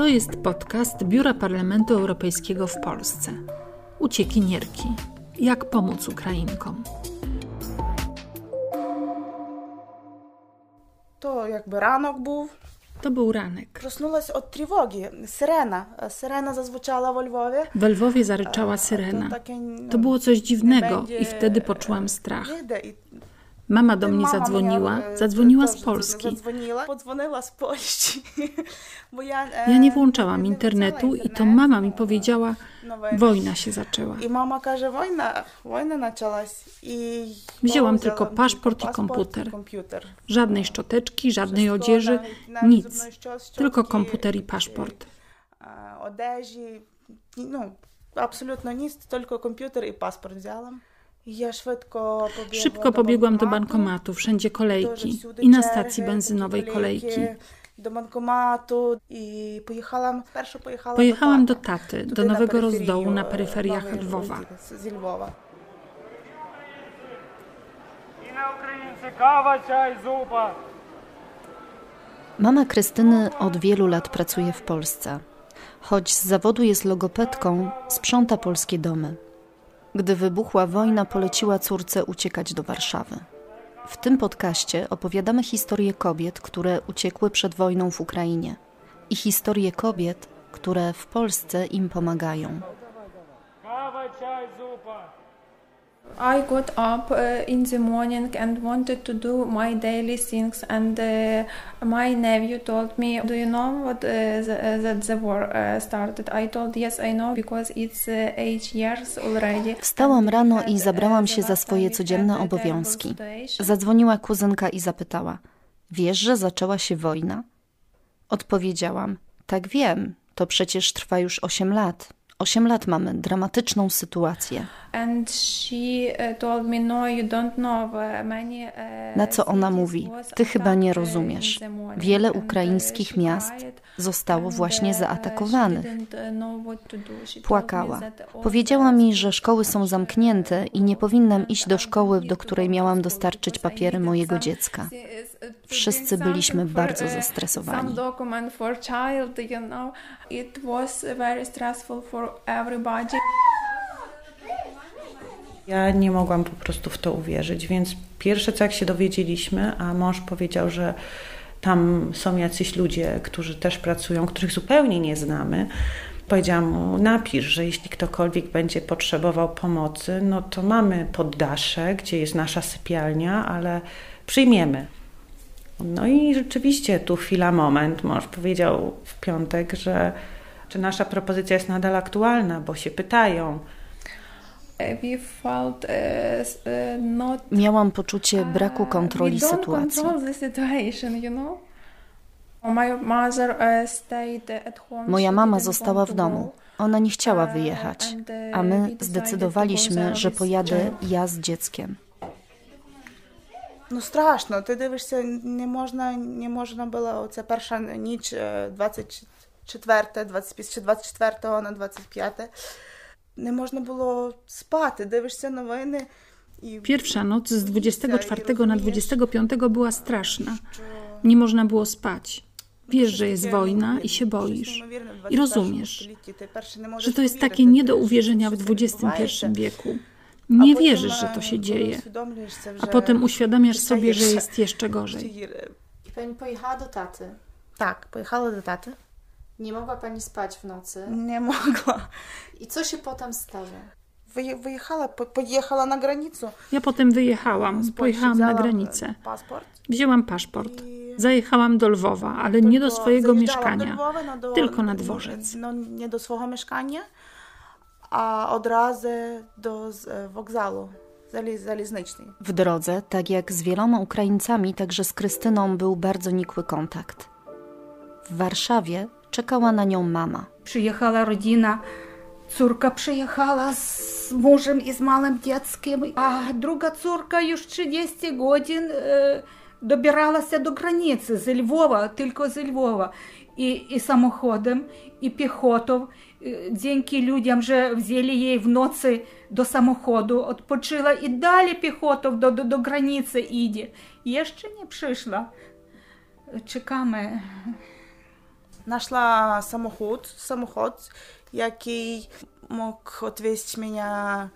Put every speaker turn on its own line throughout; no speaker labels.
To jest podcast Biura Parlamentu Europejskiego w Polsce. Uciekinierki. Jak pomóc Ukrainkom?
To jakby ranok był.
To był ranek.
Проснулась od тривоги. Syrena. Syrena zazwyczała w Lwowie.
W Lwowie zaryczała syrena. To było coś dziwnego i wtedy poczułam strach. Mama do mnie zadzwoniła, zadzwoniła z Polski.
Bo ja,
nie włączałam internetu i to mama mi powiedziała, wojna się zaczęła.
I mama każe, wojna, wojna zaczęłaś. I
Wzięłam tylko paszport i komputer. Żadnej szczoteczki, żadnej odzieży, nic. Tylko komputer i paszport.
Odeży, no, absolutnie nic, tylko komputer i paszport wzięłam. Ja Szybko pobiegłam
do bankomatu, wszędzie kolejki i na stacji benzynowej kolejki.
Do bankomatu i pojechałam, pojechałam,
pojechałam
do taty,
do nowego rozdołu na peryferiach Lwowa.
Mama Krystyny od wielu lat pracuje w Polsce. Choć z zawodu jest logopedką, sprząta polskie domy. Gdy wybuchła wojna, poleciła córce uciekać do Warszawy. W tym podcaście opowiadamy historie kobiet, które uciekły przed wojną w Ukrainie i historie kobiet, które w Polsce im pomagają.
Kawa, czaj, zupa.
I got up uh, in the morning and wanted to do my daily things, and uh, my nephew told me, "Do you know what uh, the, that the war started?" I told, "Yes, I know because it's eight years already."
Wstałam rano i zabrałam się za swoje codzienne obowiązki. Zadzwoniła kuzynka i zapytała: Wiesz, że zaczęła się wojna? Odpowiedziałam: Tak wiem, to przecież trwa już 8 lat. 8 lat mamy dramatyczną sytuację.
Me, "No, you don't know. Uh, many." Uh,
Na co ona mówi: Ty chyba nie rozumiesz.
in the morning."
Wiele
uh,
ukraińskich miast zostało właśnie zaatakowanych. Płakała. Powiedziała mi, że szkoły są zamknięte i nie powinnam iść do szkoły, do której miałam dostarczyć papiery mojego dziecka. Wszyscy byliśmy bardzo zestresowani.
For everybody.
Ja nie mogłam po prostu w to uwierzyć, więc pierwsze co jak się dowiedzieliśmy, a mąż powiedział, że tam są jacyś ludzie, którzy też pracują, których zupełnie nie znamy. Powiedziałam mu, napisz, że jeśli ktokolwiek będzie potrzebował pomocy, no to mamy poddasze, gdzie jest nasza sypialnia, ale przyjmiemy. No i rzeczywiście tu chwila, moment. Mąż powiedział w piątek, że czy nasza propozycja jest nadal aktualna, bo się pytają.
Uh, uh,
Miałam poczucie braku
Uh,
kontroli sytuacji. Moja mama została w domu. Ona nie chciała wyjechać, a my zdecydowaliśmy, że pojadę ja z dzieckiem.
Ну страшно, ти дивишся, не можна, не можна було, це перша ніч е, 24, 25, чи 24 на 25. Не можна було спати, дивишся новини. І
Pierwsza noc z 24 na 25 była straszna. Nie można było spać. Wiesz, że jest wojna i się boisz. I rozumiesz, że to jest takie nie do uwierzenia w XXI wieku. nie wierzysz, że to się dzieje, a potem uświadamiasz sobie, że jest jeszcze gorzej.
I pani pojechała do taty.
Tak, pojechała do taty.
Nie mogła pani spać w nocy.
Nie mogła.
I co się potem stało?
Wyjechała, pojechała na granicę.
Ja potem wyjechałam, pojechałam na granicę.
E,
Wzięłam paszport. Zajechałam do Lwowa, ale nie do swojego mieszkania, tylko na no, dworzec.
No nie do swojego mieszkania, a od razu do e, wokzalu zaliznicznej.
W drodze, tak jak z wieloma Ukraińcami, także z Krystyną był bardzo nikły kontakt. W Warszawie czekała na nią mama.
Przyjechała rodzina, córka przyjechała z mężem i z małym dzieckiem, a druga córka już 30 godzin e, dobierała się do granicy z Lwowa, tylko z Lwowa. и, и самоходом, и пехотов. Э, деньги людям же взяли їй вночі до самоходу, отпочила і далі піхотов до, до, до границі іде. Я ще не прийшла. Чекаємо.
Нашла самоход, самоход, який мог отвезти мене меня...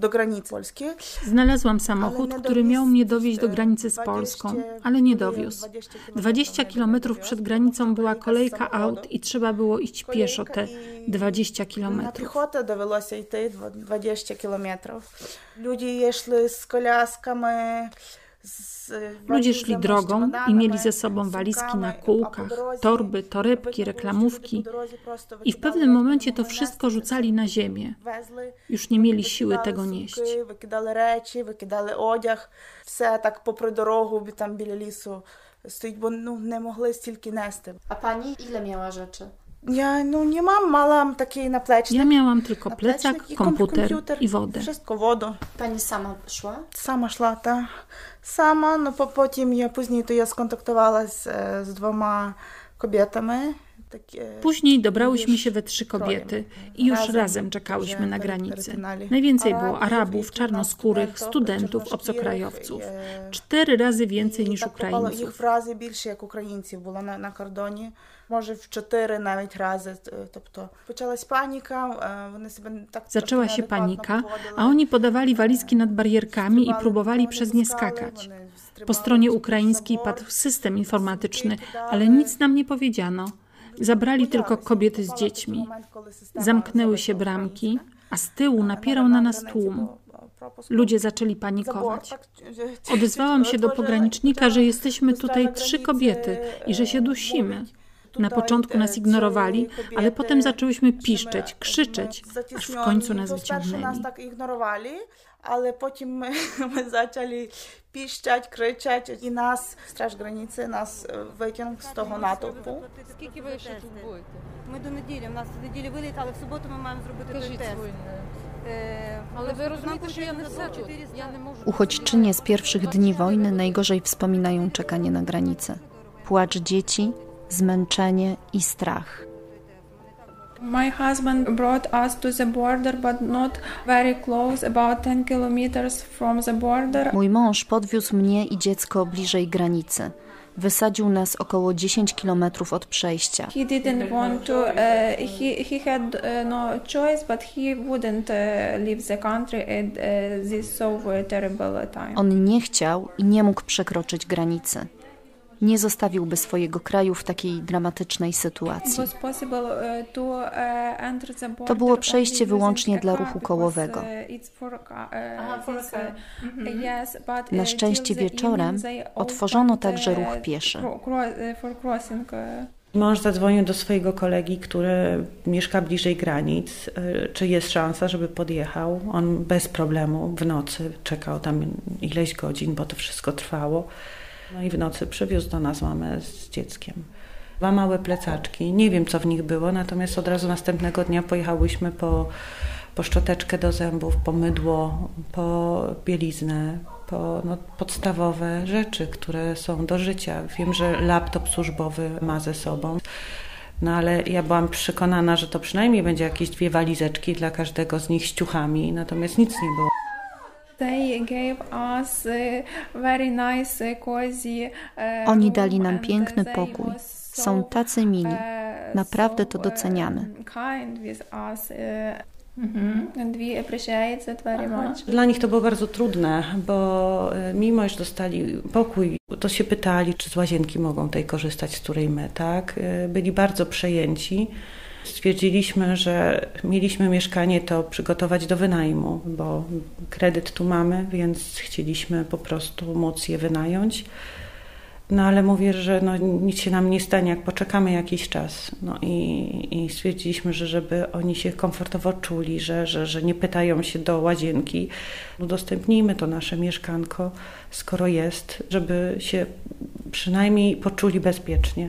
do granicy Polski.
Znalazłam samochód, który miał mnie dowieźć do granicy z Polską, ale nie dowiózł. 20 kilometrów przed granicą była kolejka aut i trzeba było iść pieszo te 20 kilometrów.
Piechotę dowieloś się te 20 kilometrów. Ludzie jeśli z kolaskami, z
Ludzie szli
walizami,
drogą i
czemodami,
mieli ze sobą walizki na
suмками, a po
kółkach,
drodze
torby, torebki, reklamówki. I w pewnym momencie to wszystko rzucali na ziemię.
Wезли,
Już nie mieli siły
викидали
tego
сумки,
nieść.
Викидали речі, викидали одяг, все так попри дорогу, бі- там біля лісу стоїть, бо ну, не могли стільки нести.
A pani ile miała rzeczy?
ja no nie mam, mam takiej na plecznik.
Ja miałam tylko plecak,
komputer,
komputer, i wodę.
Wszystko wodę.
Pani sama szła?
Sama szła, tak. Sama, no po, potem ja później to ja skontaktowała z, e, z dwoma kobietami. Takie,
Później dobrałyśmy się we trzy kobiety i już razem, razem czekałyśmy na granicy. Najwięcej było Arabów, czarnoskórych, studentów, obcokrajowców. E, Cztery razy więcej niż
tak
Ukraińców.
Ich razy więcej jak Ukraińców było na, na kordonie Може, в чотири навіть рази. Т- Тобто почалась паніка, е, вони себе так трошки
Zaczęła się
неадекватно
panika,
поводили.
a oni podawali walizki nad barierkami i
Стрибали,
próbowali
вони
przez nie
пускали,
skakać.
вони стрибали
Po stronie
через
ukraińskiej
забор.
padł system informatyczny,
Сумки кидали.
ale nic nam nie powiedziano. Zabrali tylko
Боялися.
kobiety z
Попала в
dziećmi.
момент, коли система
Zamknęły się
забита
bramki,
українська.
a z tyłu napierał na nas tłum. Ludzie zaczęli panikować. Odezwałam się do pogranicznika, że jesteśmy tutaj trzy kobiety i że się dusimy. Na początku nas ignorowali, ale potem zaczęłyśmy piszczeć, krzyczeć, aż w końcu nas
Sperшу нас
wyciągnęli.
так ігнорували, але потім ми, ми почали піщать, кричати, і нас, страж границі, нас е, витягнув з того натовпу.
Скільки ви ще тут будете? Ми до неділі. У нас в неділі виліт, але в суботу ми маємо зробити той
Кажіть
тест.
свою.
Е,
Але ви
нам
розумієте, що я не
потрібно
все тут.
400
Я не можу.
Uchodźczynie z pierwszych dni wojny najgorzej wspominają czekanie na granicę. Płacz dzieci, zmęczenie i strach.
My husband brought us to the border, but not very close, about 10 kilometers from the border.
Mój mąż podwiózł mnie i dziecko bliżej granicy. Wysadził nas około 10 kilometrów od przejścia.
He didn't want to, uh, he, he had uh, no choice, but he wouldn't uh, leave the country at uh, this so terrible time.
On nie chciał i nie mógł przekroczyć granicy. Nie zostawiłby swojego kraju w takiej dramatycznej sytuacji.
uh, to uh,
To było przejście wyłącznie dla ruchu kołowego. Na
uh,
szczęście wieczorem otworzono także ruch pieszy.
Mąż zadzwonił do swojego kolegi, który mieszka bliżej granic, y, czy jest szansa, żeby podjechał. On bez problemu w nocy czekał tam ileś godzin, bo to wszystko trwało. No i w nocy przywiózł do nas mamę z dzieckiem. Dwa małe plecaczki, nie wiem co w nich było, natomiast od razu następnego dnia pojechałyśmy po, po szczoteczkę do zębów, po mydło, po bieliznę, po no, podstawowe rzeczy, które są do życia. Wiem, że laptop służbowy ma ze sobą. No ale ja byłam przekonana, że to przynajmniej będzie jakieś dwie walizeczki dla każdego z nich z ciuchami, natomiast nic nie było.
They gave us very nice, cozy, uh,
Oni dali nam piękny pokój. Są tacy mili.
uh,
Naprawdę to doceniamy.
us, uh, much.
Dla nich to było bardzo trudne, bo e, mimo iż dostali pokój, to się pytali, czy z łazienki mogą tej korzystać, z której my, tak? E, Byli bardzo przejęci. Stwierdziliśmy, że mieliśmy mieszkanie to przygotować do wynajmu, bo kredyt tu mamy, więc chcieliśmy po prostu móc je wynająć. No ale mówię, że no, nic się nam nie stanie, jak poczekamy jakiś czas. No i, i stwierdziliśmy, że żeby oni się komfortowo czuli, że, że, że nie pytają się do łazienki, udostępnijmy to nasze mieszkanko, skoro jest, żeby się przynajmniej poczuli bezpiecznie.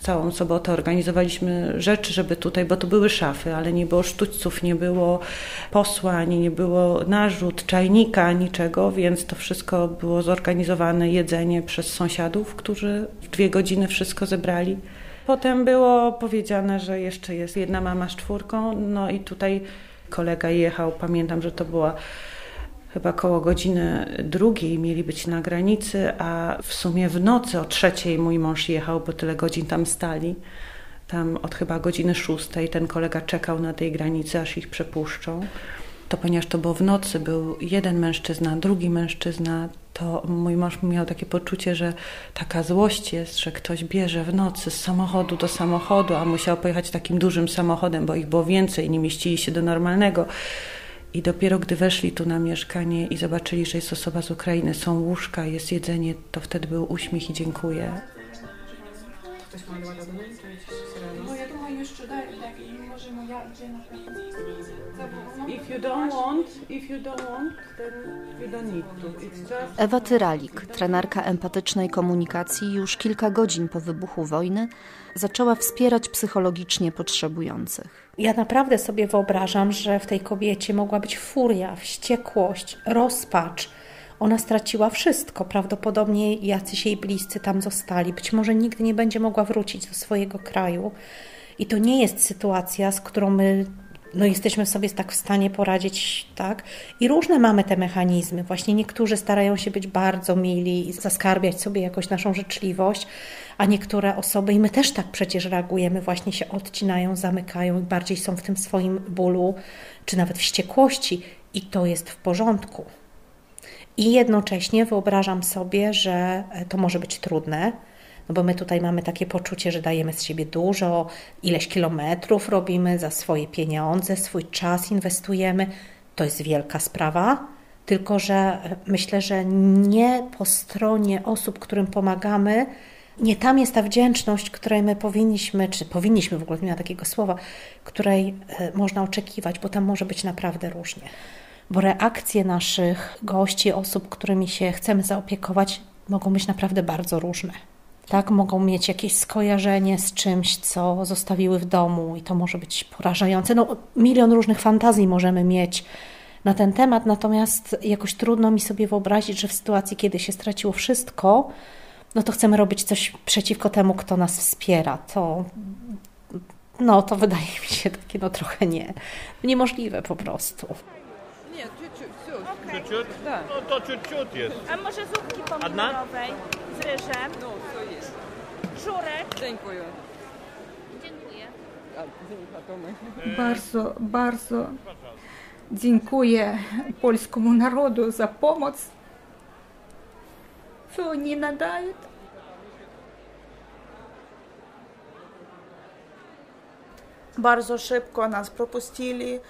Całą sobotę organizowaliśmy rzeczy, żeby tutaj, bo to były szafy, ale nie było sztućców, nie było posłań, nie było narzut, czajnika, niczego, więc to wszystko było zorganizowane, jedzenie przez sąsiadów, którzy w dwie godziny wszystko zebrali. Potem było powiedziane, że jeszcze jest jedna mama z czwórką, no i tutaj kolega jechał, pamiętam, że to była chyba koło godziny drugiej mieli być na granicy, a w sumie w nocy o trzeciej mój mąż jechał, bo tyle godzin tam stali. tam od chyba godziny szóstej ten kolega czekał na tej granicy, aż ich przepuszczą. To ponieważ to było w nocy, był jeden mężczyzna, drugi mężczyzna, to mój mąż miał takie poczucie, że taka złość jest, że ktoś bierze w nocy z samochodu do samochodu, a musiał pojechać takim dużym samochodem, bo ich było więcej, nie mieścili się do normalnego. I dopiero gdy weszli tu na mieszkanie i zobaczyli, że jest osoba z Ukrainy, są łóżka, jest jedzenie, to wtedy był uśmiech i dziękuję. Ktoś ma No ja думаю, jeszcze daj, możemy ja idzie na If you don't want, if you don't want, then you don't need to. It's just...
Ewa Tyralik, trenerka empatycznej komunikacji, już kilka godzin po wybuchu wojny zaczęła wspierać psychologicznie potrzebujących.
Ja naprawdę sobie wyobrażam, że w tej kobiecie mogła być furia, wściekłość, rozpacz. Ona straciła wszystko. Prawdopodobnie jacyś jej bliscy tam zostali. Być może nigdy nie będzie mogła wrócić do swojego kraju. I to nie jest sytuacja, z którą my no jesteśmy sobie tak w stanie poradzić, tak? I różne mamy te mechanizmy. Właśnie niektórzy starają się być bardzo mili i zaskarbiać sobie jakoś naszą życzliwość, a niektóre osoby, i my też tak przecież reagujemy, właśnie się odcinają, zamykają i bardziej są w tym swoim bólu, czy nawet wściekłości, i to jest w porządku. I jednocześnie wyobrażam sobie, że to może być trudne, no bo my tutaj mamy takie poczucie, że dajemy z siebie dużo, ileś kilometrów robimy za swoje pieniądze, swój czas inwestujemy. To jest wielka sprawa, tylko że myślę, że nie po stronie osób, którym pomagamy, nie tam jest ta wdzięczność, której my powinniśmy, czy powinniśmy w ogóle, nie ma takiego słowa, której e, można oczekiwać, bo tam może być naprawdę różnie. Bo reakcje naszych gości, osób, którymi się chcemy zaopiekować, mogą być naprawdę bardzo różne tak? Mogą mieć jakieś skojarzenie z czymś, co zostawiły w domu i to może być porażające. No, milion różnych fantazji możemy mieć na ten temat, natomiast jakoś trudno mi sobie wyobrazić, że w sytuacji, kiedy się straciło wszystko, no to chcemy robić coś przeciwko temu, kto nas wspiera. To, no, to wydaje mi się takie no trochę nie, niemożliwe po prostu. Nie,
Okay. Ciut, No to ciut, jest.
A może zupki pomidorowej z ryżem? No, to jest. Żurek?
Dziękuję.
Dziękuję.
Bardzo, bardzo dziękuję polskiemu narodu za pomoc, co oni nadają.
Bardzo szybko nas propuścili,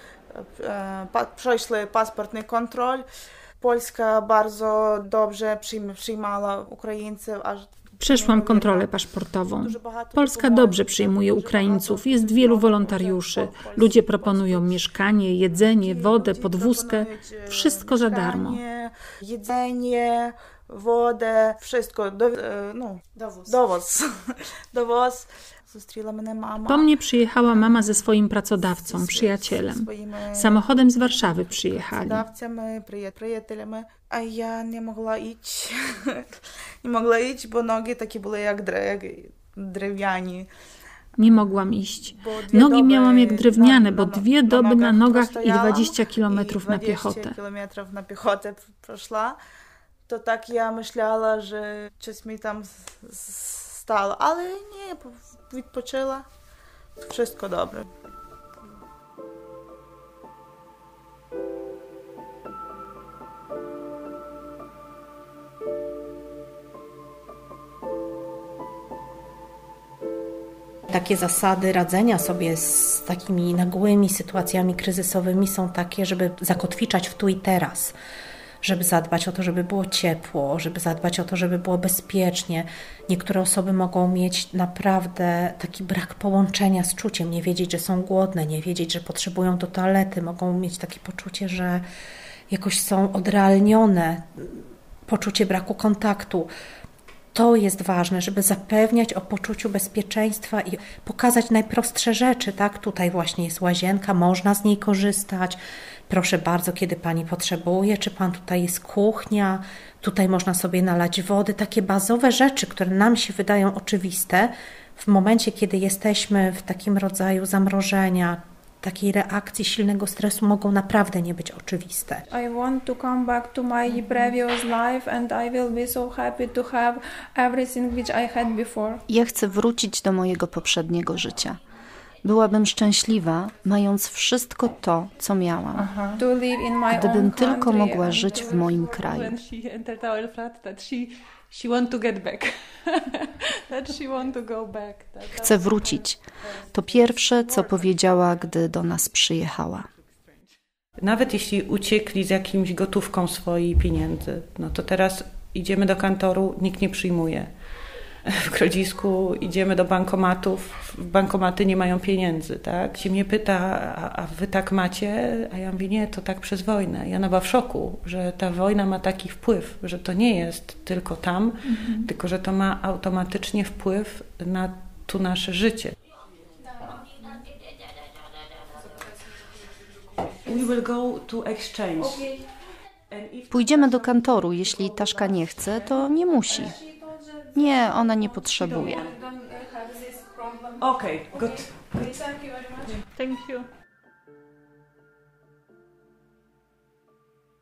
przeszli paszportny kontrol. Polska bardzo dobrze przyjmowała Ukraińców, aż
Przeszłam kontrolę paszportową. Polska dobrze przyjmuje Ukraińców, jest wielu wolontariuszy. Ludzie proponują mieszkanie, jedzenie, wodę, podwózkę. Wszystko za darmo.
Jedzenie, wodę, wszystko. Do, no, dowóz. Dowóz. dowóz.
Po mnie przyjechała mama ze swoim pracodawcą, przyjacielem. Samochodem z Warszawy przyjechali.
przyjacielami, a ja nie mogła iść. nie mogła iść, bo nogi takie były jak drewniane.
Nie mogłam iść. Nogi miałam jak drewniane, bo dwie doby na nogach i 20 kilometrów na piechotę.
kilometrów na piechotę przeszła to tak ja myślała, że coś mi tam stało, ale nie, odpoczęła. Wszystko dobre.
takie zasady radzenia sobie z takimi nagłymi sytuacjami kryzysowymi są takie, żeby zakotwiczać w tu i teraz żeby zadbać o to, żeby było ciepło, żeby zadbać o to, żeby było bezpiecznie. Niektóre osoby mogą mieć naprawdę taki brak połączenia z czuciem, nie wiedzieć, że są głodne, nie wiedzieć, że potrzebują do toalety, mogą mieć takie poczucie, że jakoś są odrealnione, poczucie braku kontaktu. To jest ważne, żeby zapewniać o poczuciu bezpieczeństwa i pokazać najprostsze rzeczy, tak? Tutaj właśnie jest łazienka, można z niej korzystać, proszę bardzo, kiedy pani potrzebuje, czy pan tutaj jest kuchnia, tutaj można sobie nalać wody, takie bazowe rzeczy, które nam się wydają oczywiste, w momencie, kiedy jesteśmy w takim rodzaju zamrożenia, takiej reakcji silnego stresu mogą naprawdę nie być oczywiste.
I want to come back to my previous life and I will be so happy to have everything which I had before.
Ja chcę wrócić do mojego poprzedniego życia. Byłabym szczęśliwa, mając wszystko to, co miałam. Gdybym tylko mogła żyć w moim kraju. Chcę wrócić. To pierwsze, co powiedziała, gdy do nas przyjechała.
Nawet jeśli uciekli z jakimś gotówką swojej pieniędzy, no to teraz idziemy do kantoru, nikt nie przyjmuje w Grodzisku idziemy do bankomatów, bankomaty nie mają pieniędzy, tak? Się mnie pyta, a, a, wy tak macie? A ja mówię, nie, to tak przez wojnę. Ja była w szoku, że ta wojna ma taki wpływ, że to nie jest tylko tam, mhm. tylko że to ma automatycznie wpływ na tu nasze życie. We will go to exchange.
Pójdziemy do kantoru. Jeśli Taszka nie chce, to nie musi. Nie, ona nie potrzebuje.
Okej, okay, good.
Thank you.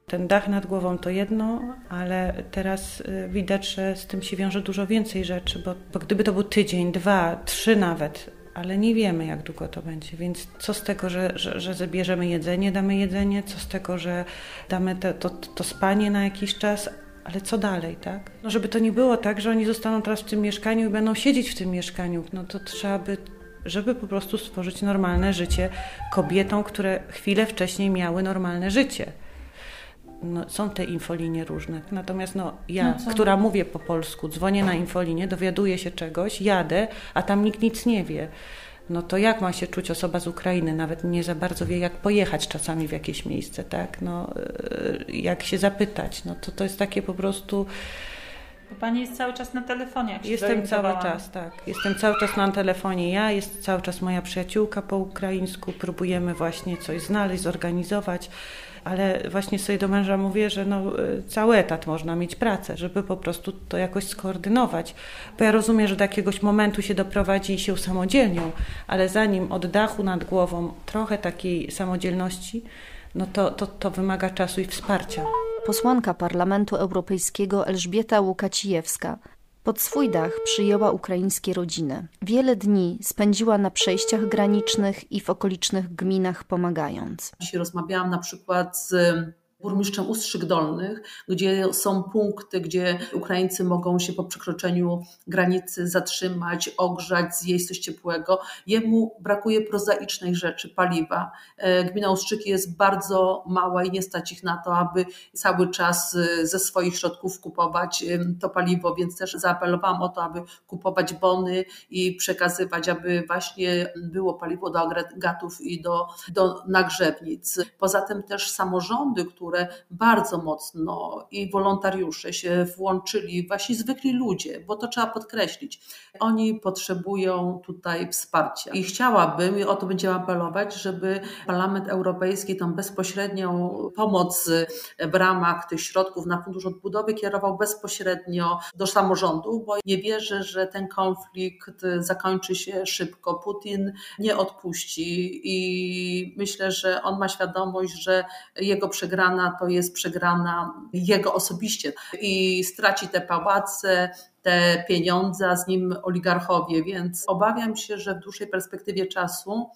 Ten dach nad głową to jedno, ale teraz y, widać, że z tym się wiąże dużo więcej rzeczy, bo, bo gdyby to był tydzień, dwa, trzy nawet, ale nie wiemy, jak długo to będzie. Więc co z tego, że, że, że zabierzemy jedzenie, damy jedzenie, co z tego, że damy te, to, to spanie na jakiś czas, ale co dalej, tak? No żeby to nie było tak, że oni zostaną teraz w tym mieszkaniu i będą siedzieć w tym mieszkaniu, no to trzeba by, żeby po prostu stworzyć normalne życie kobietom, które chwilę wcześniej miały normalne życie. No, są te infolinie różne. Natomiast no, ja, no która mówię po polsku, dzwonię na infolinię, dowiaduję się czegoś, jadę, a tam nikt nic nie wie no to jak ma się czuć osoba z Ukrainy? Nawet nie za bardzo wie, jak pojechać czasami w jakieś miejsce, tak? No, e, jak się zapytać? No to to jest takie po prostu...
Bo pani jest cały czas na telefonie. Jak
Jestem cały czas, tak. Jestem cały czas na telefonie ja, jest cały czas moja przyjaciółka po ukraińsku. Próbujemy właśnie coś znaleźć, zorganizować ale właśnie sobie do męża mówię, że no, y, cały etat można mieć pracę, żeby po prostu to jakoś skoordynować. Bo ja rozumiem, że do jakiegoś momentu się doprowadzi i się usamodzielnią, ale zanim od dachu nad głową trochę takiej samodzielności, no to, to, to wymaga czasu i wsparcia.
Posłanka Parlamentu Europejskiego Elżbieta Łukacijewska pod swój dach przyjęła ukraińskie rodziny. Wiele dni spędziła na przejściach granicznych i w okolicznych gminach pomagając.
Dzisiaj rozmawiałam na przykład z burmistrzem Ustrzyk Dolnych, gdzie są punkty, gdzie Ukraińcy mogą się po przekroczeniu granicy zatrzymać, ogrzać, zjeść coś ciepłego. Jemu brakuje prozaicznej rzeczy, paliwa. E, gmina Ustrzyki jest bardzo mała i nie stać ich na to, aby cały czas e, ze swoich środków kupować to paliwo, więc też zaapelowałam o to, aby kupować bony i przekazywać, aby właśnie było paliwo do agregatów i do, do nagrzewnic. Poza tym też samorządy, które które bardzo mocno i wolontariusze się włączyli, właśnie zwykli ludzie, bo to trzeba podkreślić. Oni potrzebują tutaj wsparcia i chciałabym, i o to będziemy apelować, żeby Parlament Europejski tą bezpośrednią pomoc w ramach tych środków na Fundusz Odbudowy kierował bezpośrednio do samorządów, bo nie wierzę, że ten konflikt zakończy się szybko. Putin nie odpuści i myślę, że on ma świadomość, że jego przegrana przegrana to jest przegrana jego osobiście i straci te pałace, te pieniądze, a z nim oligarchowie, więc obawiam się, że w dłuższej perspektywie czasu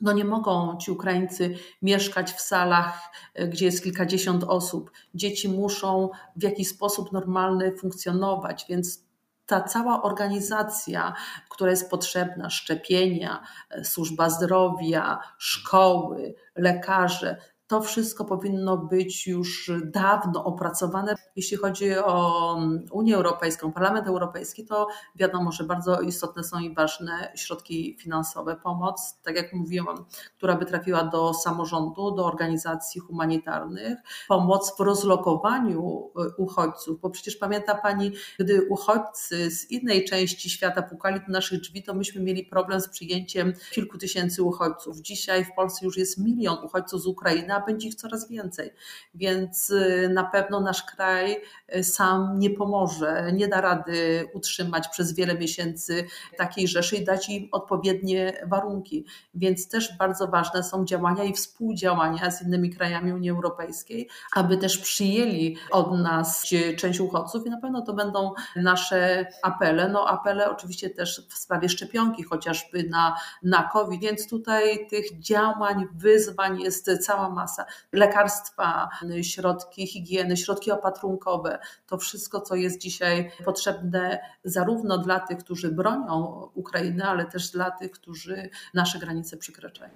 no nie mogą ci Ukraińcy mieszkać w salach, gdzie jest kilkadziesiąt osób. Dzieci muszą w jakiś sposób normalny funkcjonować, więc ta cała organizacja, która jest potrzebna, szczepienia, służba zdrowia, szkoły, lekarze, to wszystko powinno być już dawno opracowane. Jeśli chodzi o Unię Europejską, Parlament Europejski, to wiadomo, że bardzo istotne są i ważne środki finansowe, pomoc, tak jak mówiłam, która by trafiła do samorządu, do organizacji humanitarnych, pomoc w rozlokowaniu y, uchodźców, bo przecież pamięta Pani, gdy uchodźcy z innej części świata pukali do naszych drzwi, to myśmy mieli problem z przyjęciem kilku tysięcy uchodźców. Dzisiaj w Polsce już jest milion uchodźców z Ukrainy, będzie ich coraz więcej. Więc na pewno nasz kraj sam nie pomoże, nie da rady utrzymać przez wiele miesięcy takiej rzeszy i dać im odpowiednie warunki. Więc też bardzo ważne są działania i współdziałania z innymi krajami Unii Europejskiej, aby też przyjęli od nas część uchodźców i na pewno to będą nasze apele. No apele oczywiście też w sprawie szczepionki, chociażby na, na COVID, więc tutaj tych działań, wyzwań jest cała masa. Lekarstwa, środki higieny, środki opatrunkowe, to wszystko, co jest dzisiaj potrzebne zarówno dla tych, którzy bronią Ukrainy, ale też dla tych, którzy nasze granice przekraczają.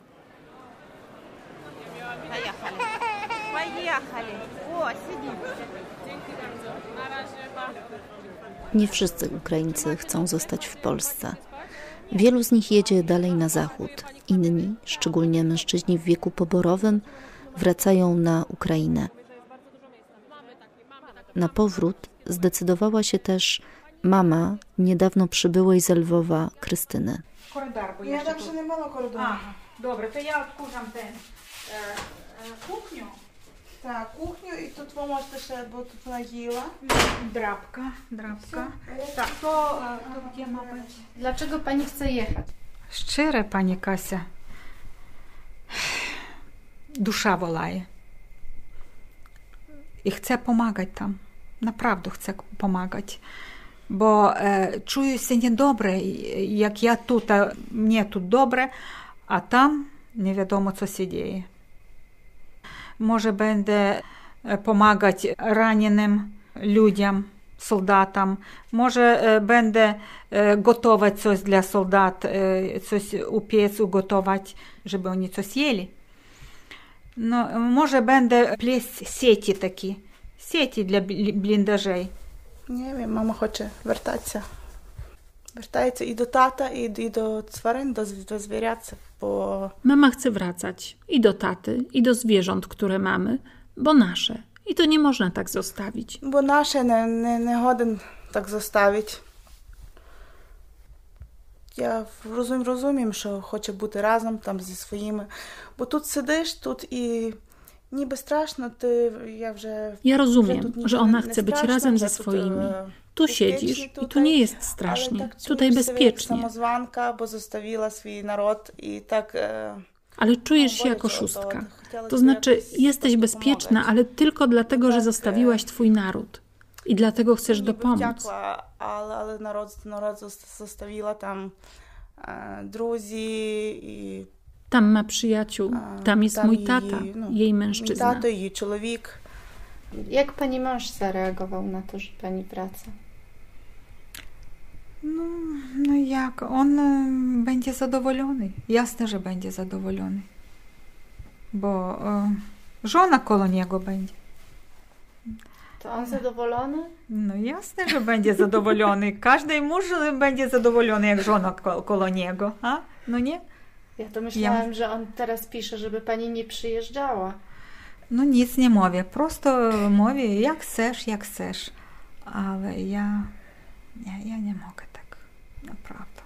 Nie wszyscy Ukraińcy chcą zostać w Polsce. Wielu z nich jedzie dalej na zachód. Inni, szczególnie mężczyźni w wieku poborowym, wracają na Ukrainę. Na powrót zdecydowała się też mama niedawno przybyłej z Lwowa Krystyny.
Bo ja zawsze nie mam koridoru. Dobra, to ja odkurzam ten e, e, kuchnię.
Tak, kuchnię i tu twoja masz też, e, bo tu nagiła.
Drapka, drapka. E, tak, to, e, to gdzie ma być?
Dlaczego pani chce jechać?
Szczere, pani Kasia. Dusza wolaje. I chcę pomagać tam. Naprawdę chcę pomagać. Bo e, czuję się niedobre, jak ja tutaj, mnie tu dobre, a tam nie wiadomo, co się dzieje. Może będę pomagać ranionym ludziom, soldatom. Może będę gotować coś dla soldat, coś upiec, ugotować, żeby oni coś jeli. No, może będę pleść sieci takie, sieci dla blindażей.
Nie wiem, mama хоче вертатися. Вертається і до тата, і, і до тварин, до, до звірят, bo...
Mama chce wracać i do taty, i do zwierząt, które mamy, bo nasze. I to nie można tak zostawić.
Бо наше не, не, не годен так zostawić. Я розум, розумію, що хоче бути разом там зі своїми. Бо тут сидиш, тут і niby straszno, ty, ja вже...
Ja rozumiem, że ona chce być razem ze swoimi. Tu siedzisz i tu nie jest strasznie, tutaj bezpiecznie.
samozwanka, bo zostawiła swój naród i tak...
Ale czujesz się jako szóstka. To znaczy, jesteś bezpieczna, ale tylko dlatego, że zostawiłaś twój naród. I dlatego chcesz dopomóc.
Ale, ale narod, narod zostawiła tam e, druzi i...
Tam ma przyjaciół, tam jest tam mój tata, jej, no, jej mężczyzna.
Mój tato, jej człowiek.
Jak pani mąż zareagował na to, że pani wraca?
No, no jak? On e, będzie zadowolony. Jasne, że będzie zadowolony. Bo e, żona koło niego będzie.
To on zadowolony?
No jasne, że będzie zadowolony. Każdy mąż będzie zadowolony, jak żona koło niego. A? No nie?
Ja to myślałam, ja... że on teraz pisze, żeby pani nie przyjeżdżała.
No nic nie mówię, prosto mówię jak chcesz, jak chcesz. Ale ja, ja, ja nie mogę tak, naprawdę.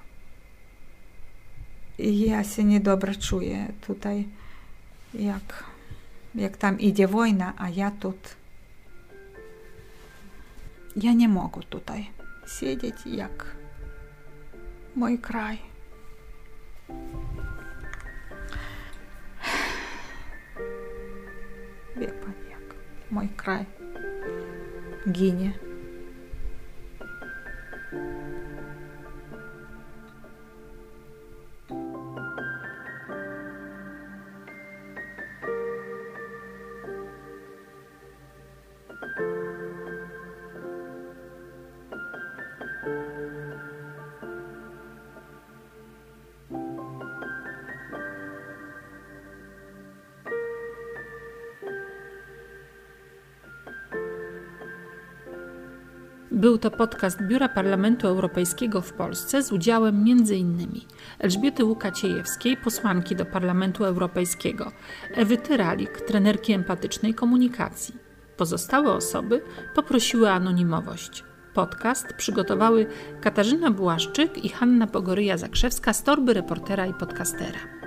Ja się niedobrze czuję tutaj, jak, jak tam idzie wojna, a ja tu. Nie mogę tutaj siedzieć jak mój kraj. Wie pani jak mój kraj ginie.
Był to podcast Biura Parlamentu Europejskiego w Polsce z udziałem m.in. Elżbiety Łukaciejewskiej, posłanki do Parlamentu Europejskiego, Ewy Tyralik, trenerki empatycznej komunikacji. Pozostałe osoby poprosiły anonimowość. Podcast przygotowały Katarzyna Błaszczyk i Hanna Pogoryja-Zakrzewska z torby reportera i podcastera.